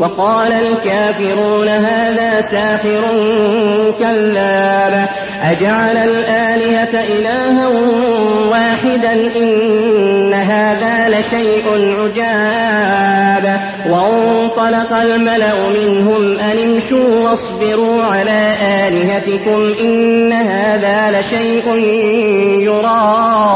وقال الكافرون هذا ساحر كذاب. أجعل الآلهة إلها واحدا إن هذا لشيء عجاب. وانطلق الملأ منهم أن امشوا واصبروا على آلهتكم إن هذا لشيء يراد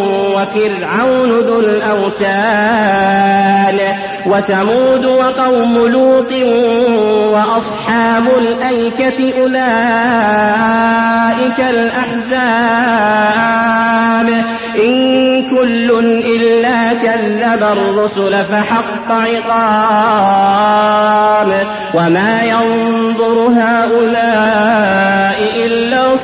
وفرعون ذو الأوتاد وثمود وقوم لوط وأصحاب الأيكة أولئك الأحزاب. إن كل إلا كذب الرسل فحق عقاب. وما ينظر هؤلاء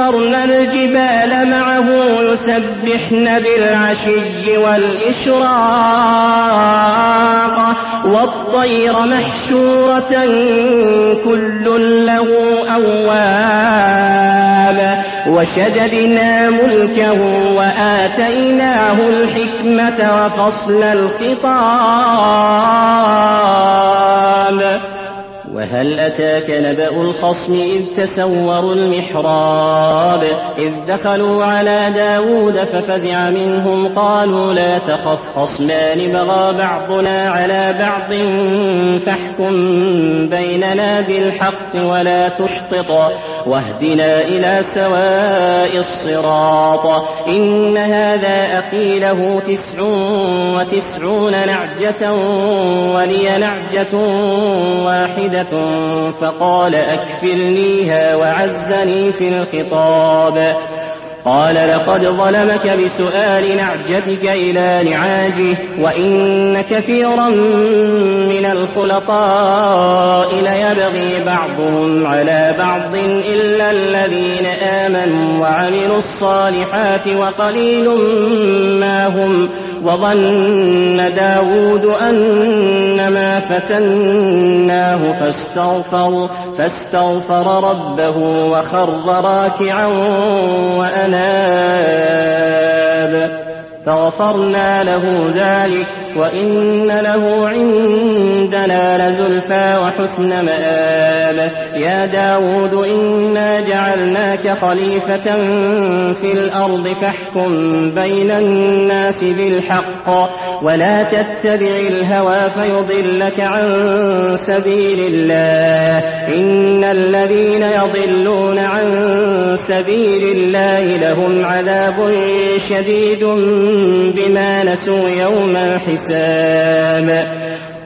سخرنا الجبال معه يسبحن بالعشي والإشراق والطير محشورة كل له أواب وشددنا ملكه وآتيناه الحكمة وفصل الخطاب وهل أتاك نبأ الخصم إذ تسوروا المحراب إذ دخلوا على داود ففزع منهم قالوا لا تخف خصمان بغى بعضنا على بعض فاحكم بيننا بالحق ولا تشطط واهدنا إلى سواء الصراط إن هذا أخي له تسع وتسعون نعجة ولي نعجة واحدة فقال أكفلنيها وعزني في الخطاب. قال لقد ظلمك بسؤال نعجتك إلى نعاجه وإن كثيرا من الخلطاء ليبغي بعضهم على بعض إلا الذين آمنوا وعملوا الصالحات وقليل ما هم وظن داود أنما فتناه فاستغفر, فاستغفر ربه وخر راكعا وأناب فغفرنا له ذلك وإن له عندنا لزلفى وحسن مآب. يا داود إنا جعلناك خليفة في الأرض فاحكم بين الناس بالحق ولا تتبع الهوى فيضلك عن سبيل الله. إن الذين يضلون عن سبيل الله لهم عذاب شديد بما نسوا يوم الحساب.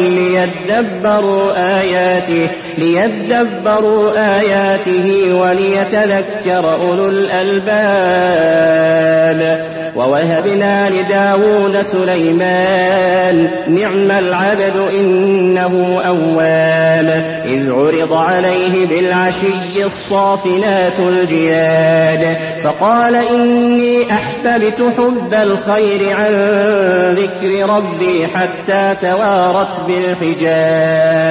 ليدبروا آياته ليدبروا آياته وليتذكر أولو الألباب. ووهبنا لداود سليمان نعم العبد إنه أواب إذ عرض عليه بالعشي الصافنات الجياد فقال إني أحببت حب الخير عن ذكر ربي حتى توارت بالحجاب.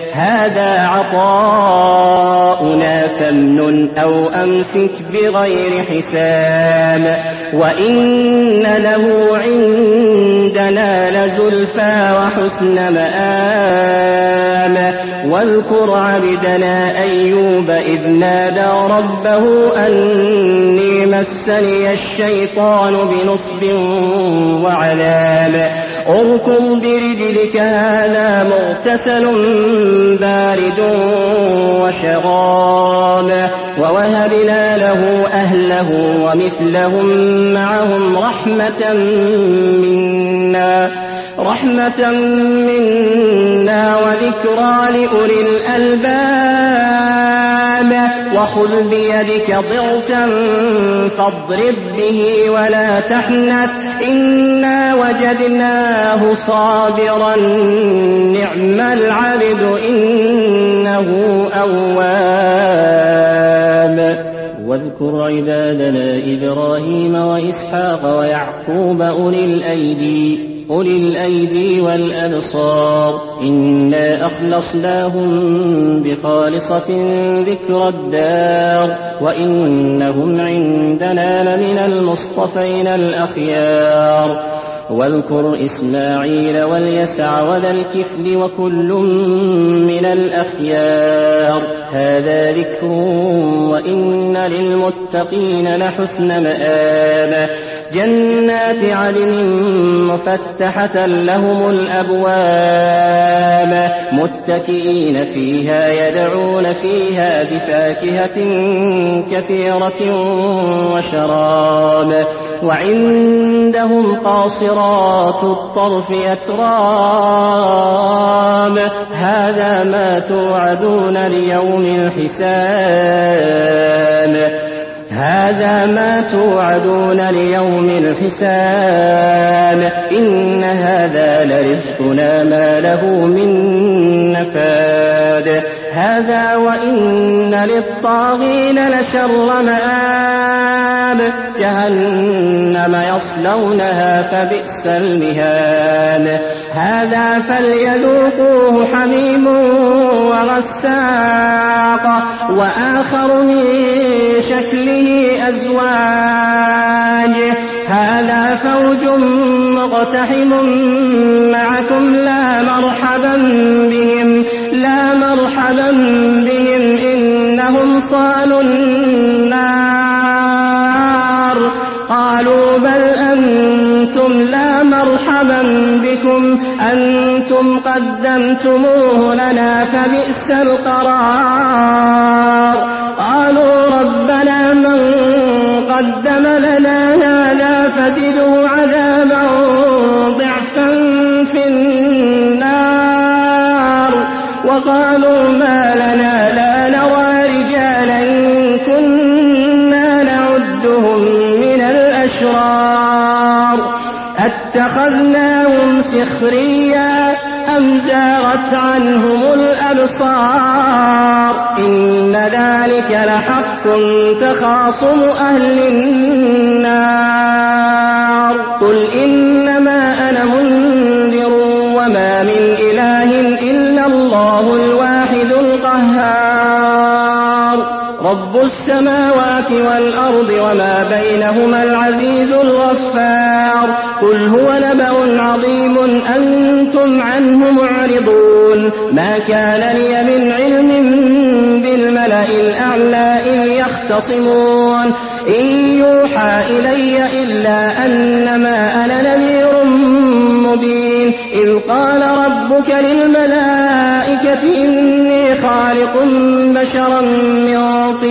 هذا عطاؤنا فامنن أو أمسك بغير حساب وإن له عندنا لزلفى وحسن مآب. واذكر عبدنا أيوب إذ نادى ربه أني مسني الشيطان بنصب وعذاب اركض برجلك هذا مغتسل بارد وشراب ووهبنا له أهله ومثلهم معهم رحمة منا رحمة منا وذكرى لأولي الألباب. وخذ بيدك ضغثا فاضرب به ولا تحنث. إنا وجدناه صابرا نعم العبد إنه أواب. واذكر عبادنا إبراهيم وإسحاق ويعقوب أولي الأيدي. أولي الأيدي والأبصار إنا أخلصناهم بخالصة ذكر الدار وإنهم عندنا لمن المصطفين الأخيار واذكر إسماعيل واليسع وذا الكفل وكل من الأخيار هذا ذكر وإن للمتقين لحسن مآب جنات عدن مفتحة لهم الأبواب متكئين فيها يدعون فيها بفاكهة كثيرة وشراب. وعندهم قاصرات الطرف أتراب. هذا ما توعدون ليوم الحساب. هذا ما توعدون ليوم الحساب. إن هذا لرزقنا ما له من نفاد. هذا وإن للطاغين لشر مآب. جهنم يصلونها فبئس المهاد هذا فليذوقوه حميم وغساق وآخر من شكله أزواج. هذا فوج مقتحم معكم لا مرحبا بهم لا مرحبا بهم إنهم صالوا النار. بل أنتم لا مرحبا بكم. أنتم قدمتموه لنا فبئس القرار. قالوا ربنا من قدم لنا هذا فزدوا عذابا ضعفا في النار. وقالوا ما لنا لا سخريا أم زاغت عنهم الأبصار؟ إن ذلك لحق تخاصم أهل النار. السماوات والأرض وما بينهما العزيز الغفار. قل هو نبأ عظيم أنتم عنه معرضون. ما كان لي من علم بالملأ الأعلى إن يختصمون. إن يوحى إلي إلا أنما أنا نذير مبين. إذ قال ربك للملائكة إني خالق بشرا من طين.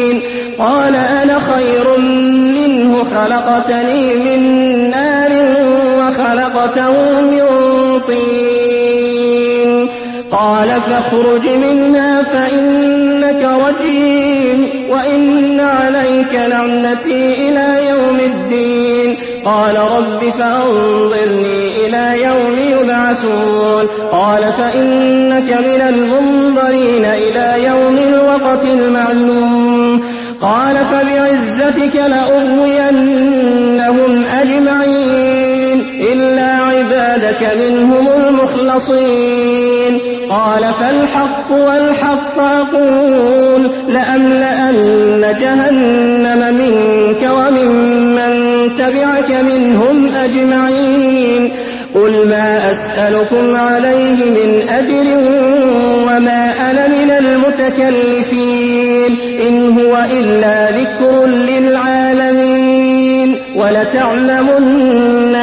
قال أنا خير منه خلقتني من نار وخلقته من طين. قال فاخرج منها فإنك رجيم وإن عليك لعنتي إلى يوم الدين. قال رب فأنظرني إلى يوم يبعثون. قال فإنك من المنظرين إلى يوم الوقت المعلوم. قال فبعزتك لأغوينهم أجمعين إلا عبادك منهم المخلصين قال فالحق والحق أقول لأملأن جهنم منك وممن تبعك منهم أجمعين قل ما أسألكم عليه من أجر وما أنا من المتكلفين إن هو إلا ذكر للعالمين ولتعلمن